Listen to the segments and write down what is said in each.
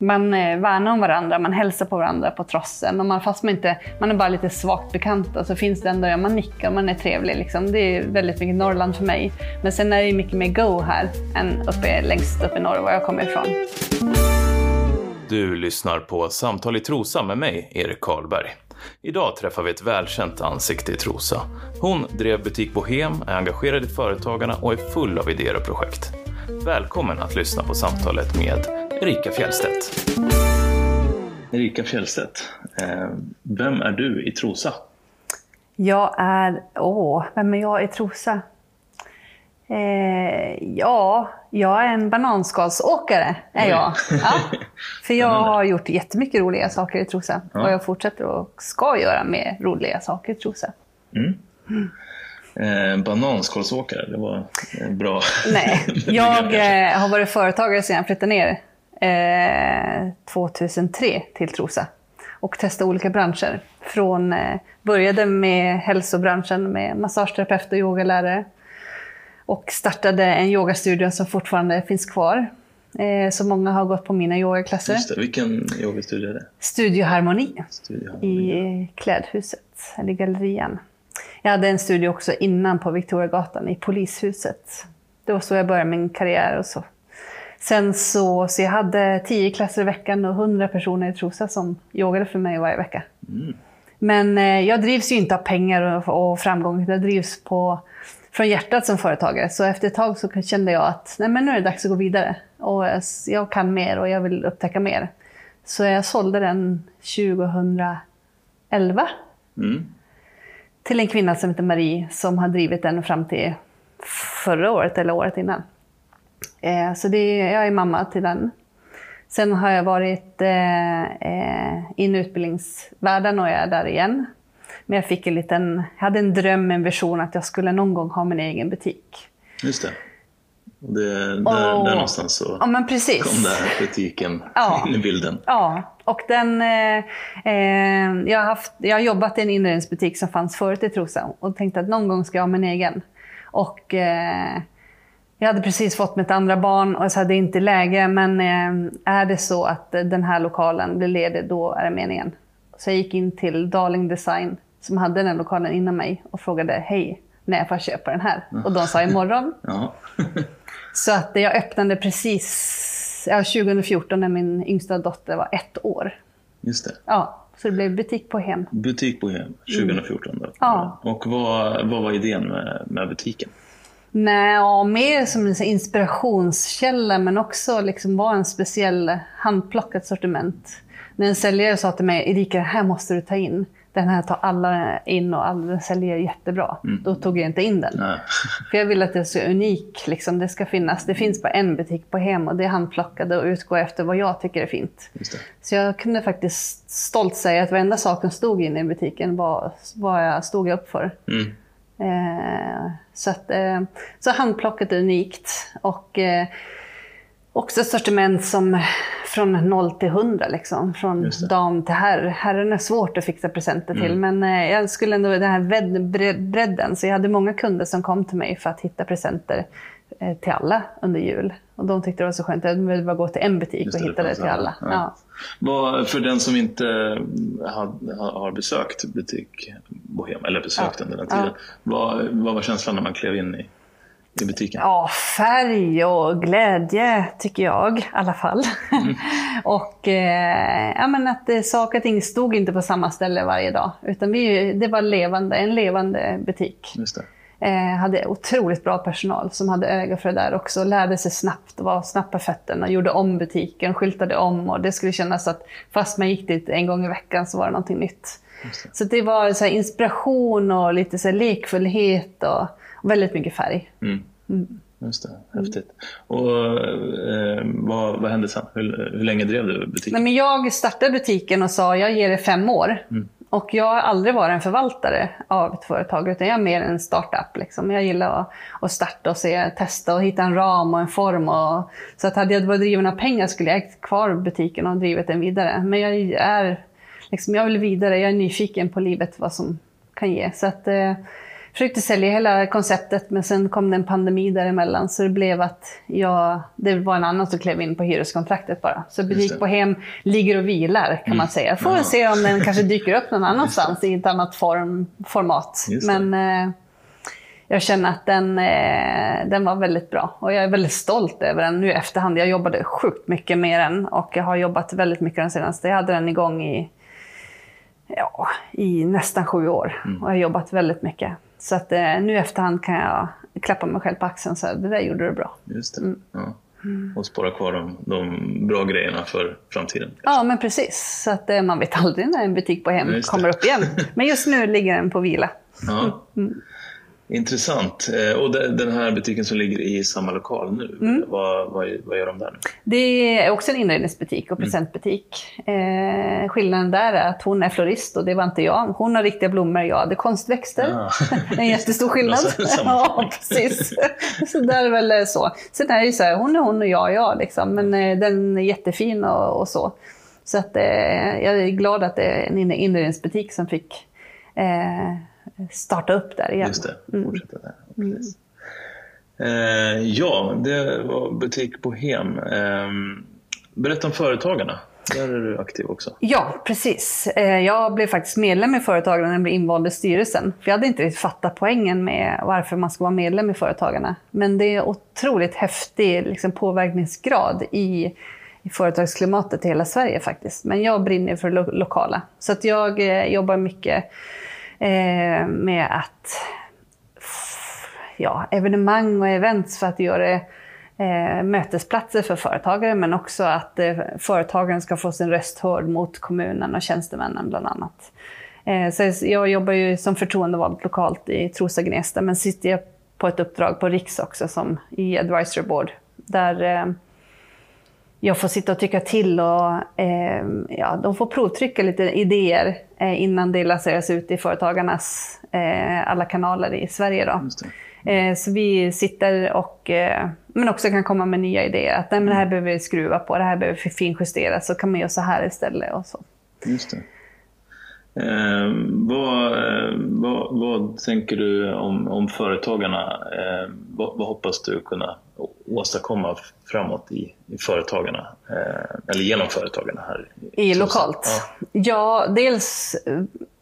Man eh, värnar om varandra, man hälsar på varandra på trossen. Och man, fast man, inte, man är bara lite svagt bekanta så alltså, finns det ändå, man nickar och man är trevlig. Liksom. Det är väldigt mycket Norrland för mig. Men sen är det mycket mer go här än uppe, längst upp i norr, var jag kommer ifrån. Du lyssnar på Samtal i Trosa med mig, Erik Karlberg. Idag träffar vi ett välkänt ansikte i Trosa. Hon drev butik Bohem, är engagerad i Företagarna och är full av idéer och projekt. Välkommen att lyssna på samtalet med Erika Fjellstedt. Erika Fjellstedt, eh, vem är du i Trosa? Jag är, åh, vem är jag i Trosa? Eh, ja, jag är en bananskalsåkare. Är jag. Ja. För jag har gjort jättemycket roliga saker i Trosa. Ja. Och jag fortsätter och ska göra mer roliga saker i Trosa. Mm. Mm. Eh, bananskalsåkare, det var bra. Nej, jag eh, har varit företagare sedan jag flyttade ner eh, 2003 till Trosa. Och testade olika branscher. Från, eh, började med hälsobranschen med massageterapeut och yogalärare och startade en yogastudio som fortfarande finns kvar. Eh, så många har gått på mina yogaklasser. Just det. Vilken yogastudio är det? Studio Harmoni, Studio Harmoni. i Klädhuset, eller Gallerian. Jag hade en studio också innan på Victoriagatan i Polishuset. Det var så jag började min karriär och så. Sen så, så jag hade tio klasser i veckan och hundra personer i Trosa som yogade för mig varje vecka. Mm. Men eh, jag drivs ju inte av pengar och, och framgång, jag drivs på från hjärtat som företagare. Så efter ett tag så kände jag att nej, men nu är det dags att gå vidare. Och jag kan mer och jag vill upptäcka mer. Så jag sålde den 2011. Mm. Till en kvinna som heter Marie som har drivit den fram till förra året eller året innan. Eh, så det, jag är mamma till den. Sen har jag varit eh, eh in i utbildningsvärlden och jag är där igen. Men jag fick en liten, jag hade en dröm, en vision att jag skulle någon gång ha min egen butik. Just det. Det där, och, där någonstans så ja, men precis. kom den här butiken ja, in i bilden. Ja, och den, eh, eh, jag, har haft, jag har jobbat i en inredningsbutik som fanns förut i Trosa och tänkte att någon gång ska jag ha min egen. Och eh, jag hade precis fått mitt andra barn och det är inte läge, men eh, är det så att den här lokalen blir ledig, då är det meningen. Så jag gick in till Darling Design som hade den lokalen innan mig och frågade hej, när får jag köpa den här? Och de sa imorgon. Ja. så att jag öppnade precis ja, 2014 när min yngsta dotter var ett år. Just det. Ja, så det blev butik på hem. Butik på hem 2014 då. Ja. Och vad, vad var idén med, med butiken? Nej, mer som en inspirationskälla men också liksom var en speciell handplockat sortiment. När en säljare sa till mig, Erika, det här måste du ta in den här tar alla in och alla säljer jättebra. Mm. Då tog jag inte in den. Nej. För jag vill att det ska vara unik. Liksom. Det ska finnas. Det finns bara en butik på Hem och det är handplockade och utgår efter vad jag tycker är fint. Så jag kunde faktiskt stolt säga att varenda sak som stod inne i butiken var vad jag stod upp för. Mm. Eh, så, att, eh, så handplocket är unikt. Och, eh, också sortiment som från 0 till 100, liksom. från dam till herr. Herren är svårt att fixa presenter till, mm. men jag skulle ändå, den här bredden, så jag hade många kunder som kom till mig för att hitta presenter till alla under jul. Och de tyckte det var så skönt, jag behövde bara gå till en butik och hitta det till alla. Ja. Ja. För den som inte har, har besökt butik Bohem, eller besökt ja. under den tiden, vad, vad var känslan när man klev in i i butiken? Ja, färg och glädje tycker jag i alla fall. Mm. och eh, ja, men att eh, saker och ting stod inte på samma ställe varje dag. Utan vi, det var levande, en levande butik. Just det. Eh, hade otroligt bra personal som hade öga för det där också. Lärde sig snabbt och var snabb på fötterna. Gjorde om butiken, skyltade om och det skulle kännas att fast man gick dit en gång i veckan så var det någonting nytt. Det. Så det var så inspiration och lite så lekfullhet och väldigt mycket färg. Mm. Mm. Just det, häftigt. Och eh, vad, vad hände sen? Hur, hur länge drev du butiken? Nej, men jag startade butiken och sa jag ger det fem år. Mm. Och jag har aldrig varit en förvaltare av ett företag, utan jag är mer en startup. Liksom. Jag gillar att, att starta och se, testa och hitta en ram och en form. Och, så att hade jag varit driven av pengar skulle jag ägt kvar butiken och drivit den vidare. Men jag är liksom, jag vill vidare, jag är nyfiken på livet, vad som kan ge. Så att, eh, försökte sälja hela konceptet men sen kom det en pandemi däremellan så det blev att jag, det var en annan som klev in på hyreskontraktet bara. Så butik på hem ligger och vilar kan man säga. Får Ja. se om den kanske dyker upp någon annanstans i ett annat form, format. Men eh, jag känner att den, eh, den var väldigt bra och jag är väldigt stolt över den nu i efterhand. Jag jobbade sjukt mycket med den och jag har jobbat väldigt mycket den senaste. Jag hade den igång i, ja, i nästan sju år Mm. och jag har jobbat väldigt mycket. Så att eh, nu efterhand kan jag klappa mig själv på axeln så här, det där gjorde du bra. Just det. Mm. Ja. Och spara kvar de, de bra grejerna för framtiden. Ja, men precis. Så att eh, man vet aldrig när en butik på hem kommer upp igen. Men just nu ligger den på vila. Ja. Mm. Intressant. Eh, Och de- den här butiken som ligger i samma lokal nu, Mm. vad, vad, vad gör de där nu? Det är också en inredningsbutik och presentbutik. Eh, skillnaden där är att hon är florist och det var inte jag. Hon har riktiga blommor, jag hade konstväxter. Ah. En jättestor skillnad. Alltså, ja, precis. Så där är väl eh, så. Sen är det ju så här, hon är hon och jag är jag. Liksom. Men eh, den är jättefin och, och så. Så att, eh, jag är glad att det är en inre- inredningsbutik som fick eh, starta upp där igen. Just det, fortsätta där. Precis. Eh, ja, det var butik Bohem. Eh, berätta om Företagarna. Där är du aktiv också. Ja, precis. Eh, Jag blev faktiskt medlem i Företagarna när jag blev invald i styrelsen. För jag hade inte riktigt fattat poängen med varför man ska vara medlem i Företagarna. Men det är otroligt häftig liksom, påverkningsgrad i, i företagsklimatet i hela Sverige faktiskt. Men jag brinner för lo- lokala. Så att jag eh, jobbar mycket eh, med att ja, evenemang och events för att göra eh, mötesplatser för företagare men också att eh, företagaren ska få sin röst hörd mot kommunen och tjänstemännen bland annat. Eh, så jag jobbar ju som förtroendevald lokalt i Trosa Gnesta men sitter jag på ett uppdrag på Riks också som i Advisory Board där eh, jag får sitta och tycka till och eh, ja, de får provtrycka lite idéer eh, innan det lanseras ut i företagarnas eh, alla kanaler i Sverige. Då. Eh, så vi sitter och eh, men också kan komma med nya idéer. Att nej, men det här behöver vi skruva på, det här behöver finjusteras, så kan man göra så här istället. Och så. Just det. Eh, vad, eh, vad, vad tänker du om, om Företagarna? Eh, vad, vad hoppas du kunna åstadkomma framåt i, i Företagarna? Eh, eller genom Företagarna här? I lokalt? Ja. Ja, dels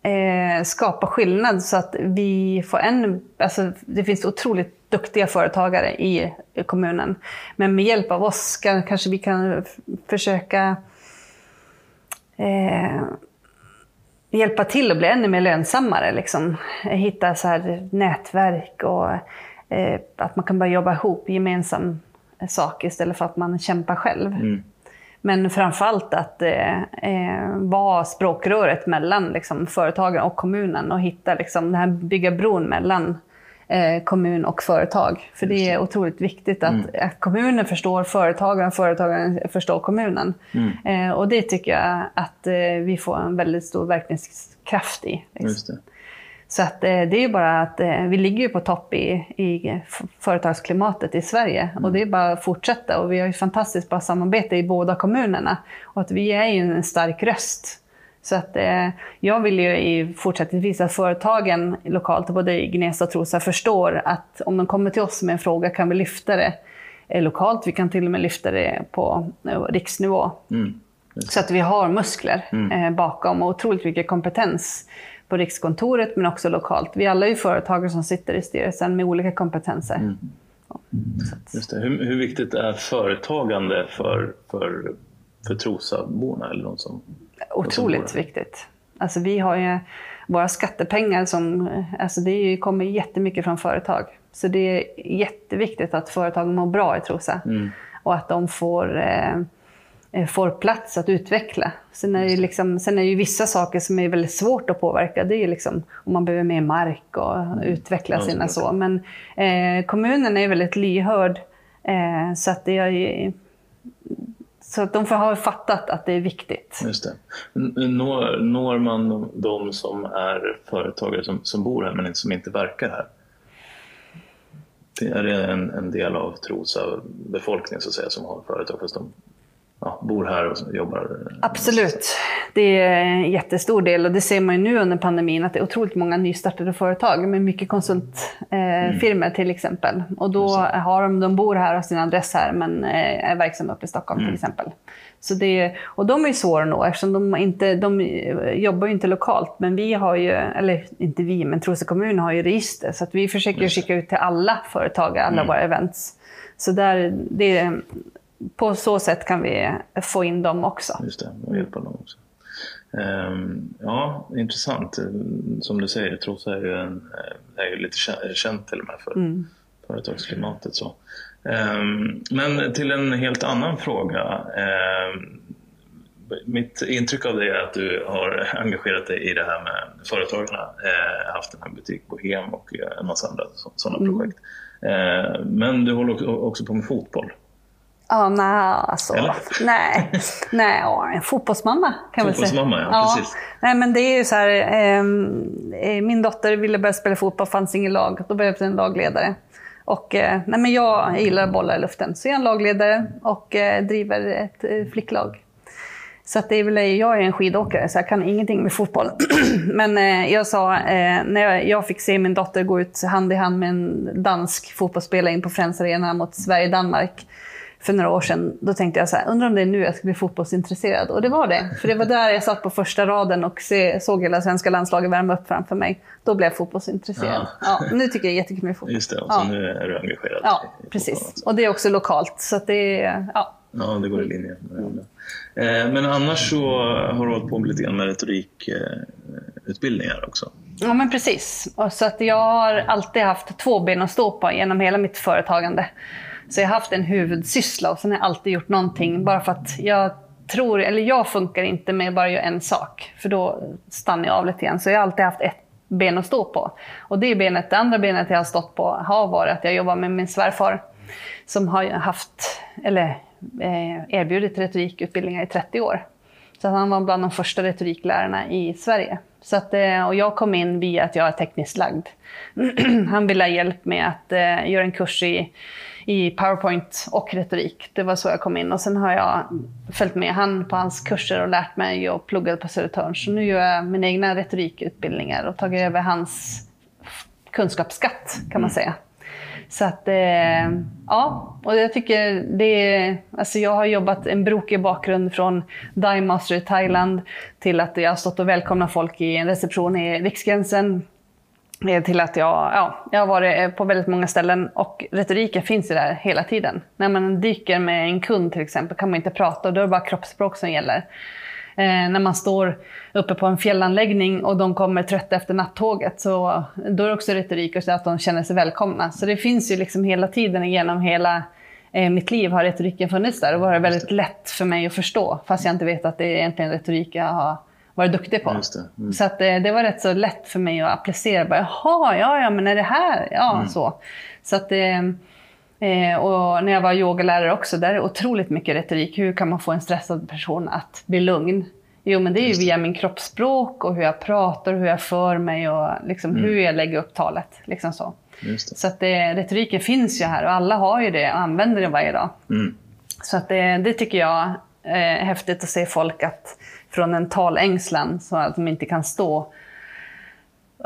eh, skapa skillnad så att vi får en... Alltså, det finns otroligt duktiga företagare i kommunen. Men med hjälp av oss ska, kanske vi kan försöka eh, hjälpa till att bli ännu mer lönsammare. Liksom. Hitta så här nätverk och eh, att man kan börja jobba ihop gemensam sak istället för att man kämpar själv. Mm. Men framförallt att eh, eh, vara språkröret mellan liksom, företagen och kommunen och hitta liksom, det här, bygga bron mellan kommun och företag. För det är otroligt viktigt att, att kommunen förstår företagen och företagen förstår kommunen. Eh, och det tycker jag att eh, vi får en väldigt stor verkningskraft i. Liksom. Så att, eh, det är ju bara att eh, vi ligger ju på topp i, i företagsklimatet i Sverige. Och det är bara att fortsätta. Och vi har ju fantastiskt bra samarbete i båda kommunerna. Och att vi är ju en stark röst. Så att eh, jag vill ju i fortsättningsvis att företagen lokalt, både i Gnesta och Trosa, förstår att om de kommer till oss med en fråga kan vi lyfta det eh, lokalt. Vi kan till och med lyfta det på eh, riksnivå. Mm. Så att vi har muskler eh, bakom och otroligt mycket kompetens på Rikskontoret men också lokalt. Vi alla är ju företagare som sitter i styrelsen med olika kompetenser. Att- Just. Hur, hur viktigt är företagande för, för, för Trosaborna? Eller någon som, Otroligt viktigt. Alltså vi har ju våra skattepengar som, alltså det är ju, kommer jättemycket från företag. Så det är jätteviktigt att företagen mår bra i Trosa. Och att de får, eh, får plats att utveckla. Sen är, det ju liksom, sen är det ju vissa saker som är väldigt svårt att påverka. Det är ju liksom om man behöver mer mark och utveckla Ja, sina så. Men eh, kommunen är väldigt lyhörd. Eh, så att det är så att de har fattat att det är viktigt. Just det. Når, når man de, som är företagare som, som bor här men som inte verkar här? Det är en, en del av Trosa befolkningen så att säga, som har företag fast de ja, bor här och jobbar? Absolut. Det är en jättestor del och det ser man ju nu under pandemin att det är otroligt många nystartade företag med mycket konsultfirmor mm. till exempel. Och då har de, de bor här och sin adress här men eh, är verksamma uppe i Stockholm mm. till exempel. Så det, och de är ju svåra att nå eftersom de, inte, de jobbar ju inte lokalt. Men vi har ju, eller inte vi, men Trosa kommun har ju register. Så att vi försöker skicka ut till alla företag, alla mm. våra events. Så där, det, på så sätt kan vi få in dem också. Just det, och hjälpa dem också. Um, ja, intressant. Som du säger, Trosa är ju, en, är ju lite känt till och med för mm. företagsklimatet. Så. Um, men till en helt annan fråga. Um, mitt intryck av det är att du har engagerat dig i det här med Företagarna, eh, haft en butik på Hem och en massa andra sådana mm. projekt. Eh, men du håller också på med fotboll. Ja, nej, alltså. Eller? Nej, nej ja, en fotbollsmamma kan man säga. Fotbollsmamma, ja, ja. Precis. Nej, men det är ju så här, ehm, eh, min dotter ville börja spela fotboll, fanns inget lag. Då behövdes en lagledare. Och, eh, nej, men jag gillar bollar i luften, så jag är en lagledare och eh, driver ett eh, flicklag. Så att det är väl, jag är en skidåkare, så jag kan ingenting med fotboll. Men eh, jag sa, eh, när jag, jag, fick se min dotter gå ut hand i hand med en dansk fotbollsspelare in på Friends Arena mot Sverige-Danmark för några år sedan, då tänkte jag så här, undrar om det är nu jag ska bli fotbollsintresserad. Och det var det. För det var där jag satt på första raden och se, såg hela svenska landslaget värma upp framför mig. Då blev jag fotbollsintresserad. Ja. Ja, nu tycker jag jättemycket med fotboll. Just det, och så ja. nu är du engagerad Ja, precis. Och det är också lokalt. Så det är, ja. Ja, det går i linje med det. Eh, men annars så har du hållit på med lite grann med retorikutbildningar också. Ja, men precis. Och så att jag har alltid haft två ben att stå på genom hela mitt företagande. Så jag har haft en huvudsyssla och sen har jag alltid gjort någonting bara för att jag tror, eller jag funkar inte med att bara göra en sak, för då stannar jag av lite grann. Så jag har alltid haft ett ben att stå på. Och det benet, det andra benet jag har stått på har varit att jag jobbar med min svärfar som har haft, eller eh, erbjudit retorikutbildningar i 30 år. Så han var bland de första retoriklärarna i Sverige. Så att, eh, och jag kom in via att jag är tekniskt lagd. han ville ha hjälp med att eh, göra en kurs i i PowerPoint och retorik. Det var så jag kom in och sen har jag följt med han på hans kurser och lärt mig och pluggat på Södertörn. Så nu gör jag mina egna retorikutbildningar och tagit över hans kunskapsskatt kan man mm. säga. Så att, eh, ja, och jag tycker det alltså jag har jobbat en brokig bakgrund från Dime Master i Thailand till att jag har stått och välkomnat folk i en reception i Riksgränsen till att jag, ja, jag har varit på väldigt många ställen och retoriken finns ju där hela tiden. När man dyker med en kund till exempel kan man inte prata och då är det bara kroppsspråk som gäller. Eh, när man står uppe på en fjällanläggning och de kommer trötta efter nattåget så då är det också retorik och så att de känner sig välkomna. Så det finns ju liksom hela tiden genom hela eh, mitt liv har retoriken funnits där och varit väldigt lätt för mig att förstå fast jag inte vet att det är egentligen retorik jag har varit duktig på. Mm. Så att, det, eh, det var rätt så lätt för mig att applicera. Bara, Jaha, ja, ja, men är det här? Ja, mm. så. Så att, eh, eh, och när jag var yogalärare också, där är det otroligt mycket retorik. Hur kan man få en stressad person att bli lugn? Jo, men det är ju via min kroppsspråk och hur jag pratar, hur jag för mig och liksom mm. hur jag lägger upp talet. Liksom så så att det, retoriken finns ju här och alla har ju det och använder det varje dag. Mm. Så att det, det tycker jag är häftigt att se folk att från en talängslan så att de inte kan stå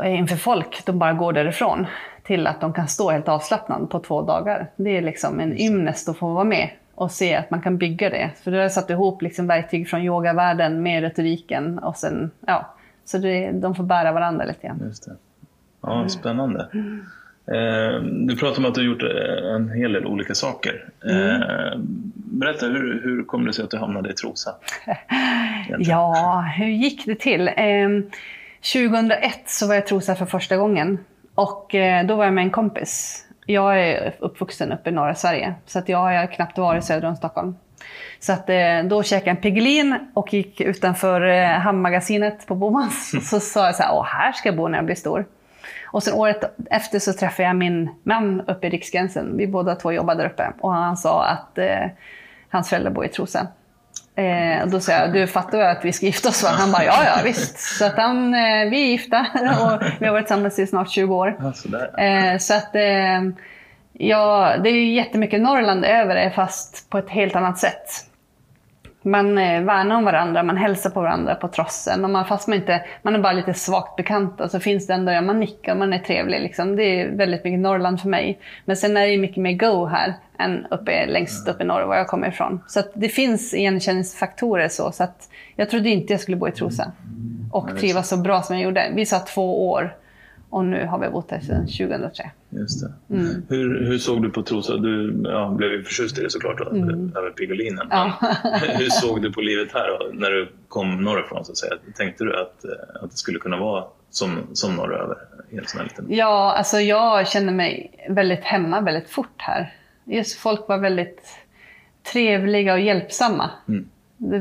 inför folk, de bara går därifrån, till att de kan stå helt avslappnad på två dagar. Det är liksom en ynnest att få vara med och se att man kan bygga det. För då har jag satt ihop liksom verktyg från yogavärlden med retoriken och sen, ja, så det, de får bära varandra lite grann. Just det. Ja, spännande. Mm. Eh, du pratar om att du har gjort eh, en hel del olika saker. Mm. Eh, berätta, hur, hur kom det sig att du hamnade i Trosa? ja, hur gick det till? 2001 så var jag i Trosa för första gången och då var jag med en kompis. Jag är uppvuxen uppe i norra Sverige så att jag har knappt varit söder om Stockholm. Så att, då käkade jag en Piggelin och gick utanför hamnmagasinet på Bomans. Så sa jag så här, Åh, här ska jag bo när jag blir stor. Och sen året efter så träffade jag min man uppe i Riksgränsen. Vi båda två jobbade där uppe. Och han sa att eh, hans föräldrar bor i Trosa. Eh, och då sa jag, du fattar väl att vi ska gifta oss? Va? Han bara, ja, ja visst. Så att han, eh, vi är gifta och vi har varit tillsammans i snart 20 år. Eh, så att, eh, ja, det är ju jättemycket Norrland över det, fast på ett helt annat sätt. Man eh, värnar om varandra, man hälsar på varandra på trossen. Och man, fast man, inte, man är bara lite svagt bekanta så finns det ändå, ja, man nickar och man är trevlig. Liksom. Det är väldigt mycket Norrland för mig. Men sen är det mycket mer go här än uppe, längst upp i norr, var jag kommer ifrån. Så att det finns igenkänningsfaktorer så. så att jag trodde inte jag skulle bo i Trosa. Och trivas så bra som jag gjorde. Vi sa två år. Och nu har vi bott här sedan 2003. Just det. Mm. Hur, hur såg du på Trosa? Du ja, blev ju förtjust i det såklart, då, mm. över Pigolinen. Ja. hur såg du på livet här då, när du kom norrifrån? Så att säga? Tänkte du att, eh, att det skulle kunna vara som, som norröver? Ja, alltså jag känner mig väldigt hemma väldigt fort här. Just folk var väldigt trevliga och hjälpsamma. Mm.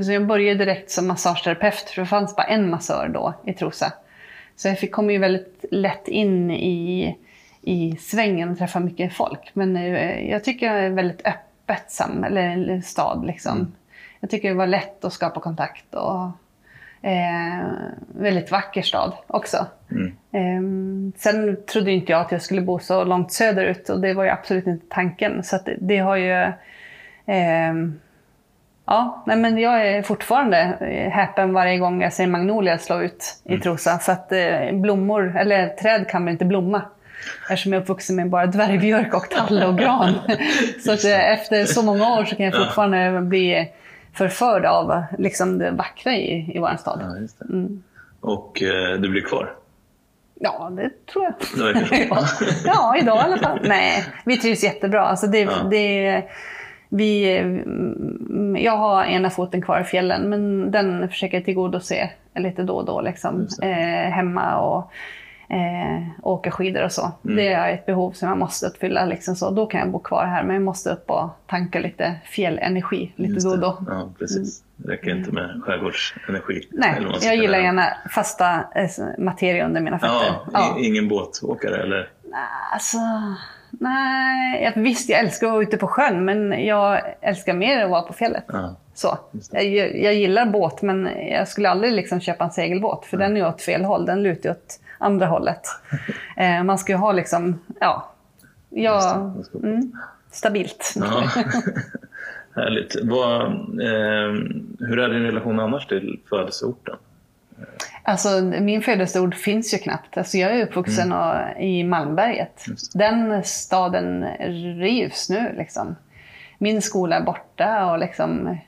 Jag började direkt som massageterapeut, för det fanns bara en massör då i Trosa. Så jag fick, kom ju väldigt lätt in i, i svängen och träffa mycket folk. Men eh, jag tycker det är väldigt öppet samhälle, eller stad. Liksom. Mm. Jag tycker det var lätt att skapa kontakt. Och, eh, väldigt vacker stad också. Mm. Eh, sen trodde inte jag att jag skulle bo så långt söderut och det var ju absolut inte tanken. Så det, det, har ju eh, Ja, nej men jag är fortfarande häpen varje gång jag ser magnolia slå ut i mm. Trosa. För att eh, blommor, eller träd kan väl inte blomma. Eftersom jag är uppvuxen med bara dvärgbjörk och tall och gran. så att, eh, efter så många år så kan jag fortfarande bli förförd av liksom, det vackra i, i vår stad. Ja, mm. Och eh, du blir kvar? Ja, det tror jag. ja. ja, idag i alla fall. Nej, vi trivs jättebra. Alltså det, ja. det vi, mm, jag har ena foten kvar i fjällen, men den försöker jag tillgodose lite då och då. Liksom. Eh, hemma och eh, åka skidor och så. Mm. Det är ett behov som jag måste uppfylla. Liksom så. Då kan jag bo kvar här, men jag måste upp och tanka lite fjällenergi lite då och då. Ja, precis. Det räcker inte med skärgårdsenergi. Nej, jag gillar gärna fasta eh, materia under mina fötter. Ja, ja. Ingen båtåkare eller? Alltså, Nej, visst jag älskar att vara ute på sjön men jag älskar mer att vara på fjället. Ja, så. Jag, jag, gillar båt men jag skulle aldrig liksom köpa en segelbåt för ja. den är åt fel håll. Den lutar åt andra hållet. eh, man ska ju ha liksom, ja, ja mm, stabilt. Ja. Härligt. Vad, eh, hur är din relation annars till födelseorten? Alltså, min födelseort finns ju knappt. Alltså, jag är uppvuxen mm. i Malmberget. Den staden rivs nu. Liksom. Min skola är borta. Och liksom,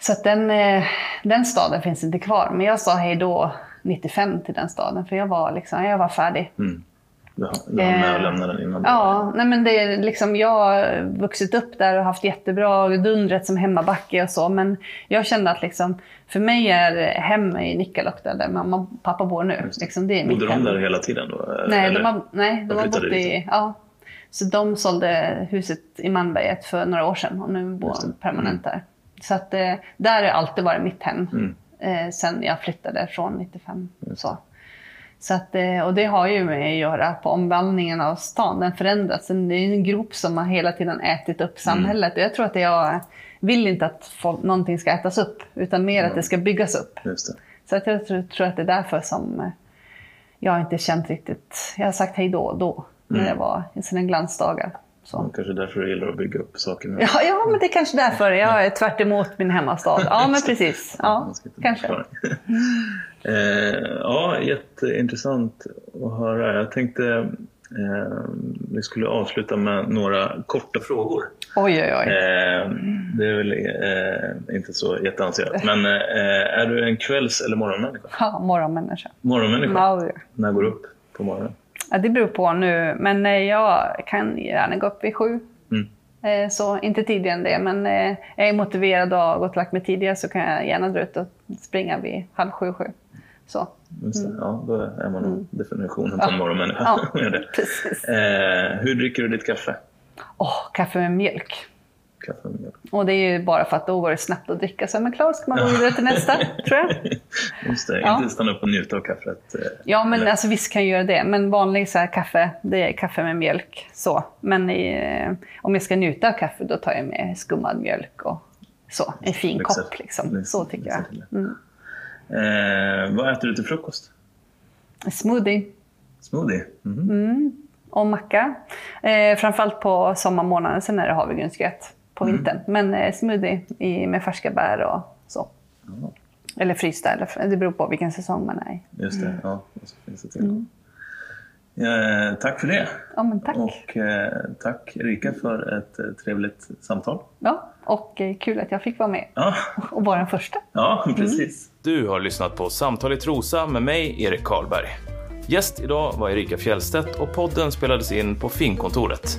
så den, eh, den staden finns inte kvar. Men jag sa hej då 95 till den staden, för jag var, liksom, jag var färdig. Mm. Du hann med att lämna den innan? Ja, nej men det är liksom, jag har vuxit upp där och haft jättebra dundret som hemmabacke och så. Men jag kände att liksom, för mig är hem i Nikkaluokta där mamma och pappa bor nu. Liksom, det är Bodde de där hela tiden då? Nej, de har, nej, de, de har bott i... Ja. Så de sålde huset i Malmberget för några år sedan och nu bor de permanent mm. där. Så att, eh, där har alltid varit mitt hem. Mm. Eh, sen jag flyttade från 95. Så. Så att, eh, och det har ju med att göra på omvandlingen av stan. Den förändras. Det är en grop som har hela tiden ätit upp samhället. Mm. Jag tror att jag vill inte att folk, någonting ska ätas upp, utan mer mm. att det ska byggas upp. Så att jag tror, tror, att det är därför som eh, jag inte känt riktigt... Jag har sagt hej då och då, när mm. jag var i sina glansdagar. Så. Kanske därför du gillar att bygga upp saker nu. Ja, ja, men det är kanske därför. Jag är tvärt emot min hemmastad. Ja, men precis. Ja, kanske. eh, ja, jätteintressant att höra. Jag tänkte eh, vi skulle avsluta med några korta frågor. Oj, oj, oj. Eh, det är väl eh, inte så jätteavancerat. Men eh, är du en kvälls eller morgonmänniska? Ja, morgonmänniska. Morgonmänniska? Ja. När går du upp på morgonen? Ja, det beror på nu, men eh, jag kan gärna gå upp vid sju. Mm. Eh, så inte tidigare än det, men eh, jag är motiverad och har gått och lagt mig tidigare så kan jag gärna dra ut och springa vid halv sju, sju. Så. Mm. Ja, då är man mm. definitionen på en morgonmänniska. Ja, precis. Eh, hur dricker du ditt kaffe? Oh, kaffe med mjölk kaffe med mjölk. Och det är ju bara för att då går det snabbt att dricka. Så men klart ska man gå vidare till nästa, tror jag. Just det, ja. inte stanna upp och njuta av kaffet. Eh, ja, men alltså, visst kan jag göra det. Men vanlig så här, kaffe, det är kaffe med mjölk. Så. Men i, eh, om jag ska njuta av kaffe, då tar jag med skummad mjölk och så. En fin Lyxet. kopp liksom. Så tycker jag. Mm. Eh, vad äter du till frukost? Smoothie. Smoothie? Mm. Mm och macka. Eh, framförallt på sommarmånaden, sen är det havregrynsgröt. På vintern. Men eh, smoothie i, med färska bär och så. Eller frysta, eller, det beror på vilken säsong man är i. Just det, ja. Och så finns det till. Eh, tack för det. Ja, men tack. Och eh, tack Erika för ett eh, trevligt samtal. Ja, och eh, kul att jag fick vara med Ja, och vara den första. ja precis. Du har lyssnat på Samtal i Trosa med mig, Erik Karlberg. Gäst idag var Erika Fjellstedt och podden spelades in på Finnkontoret.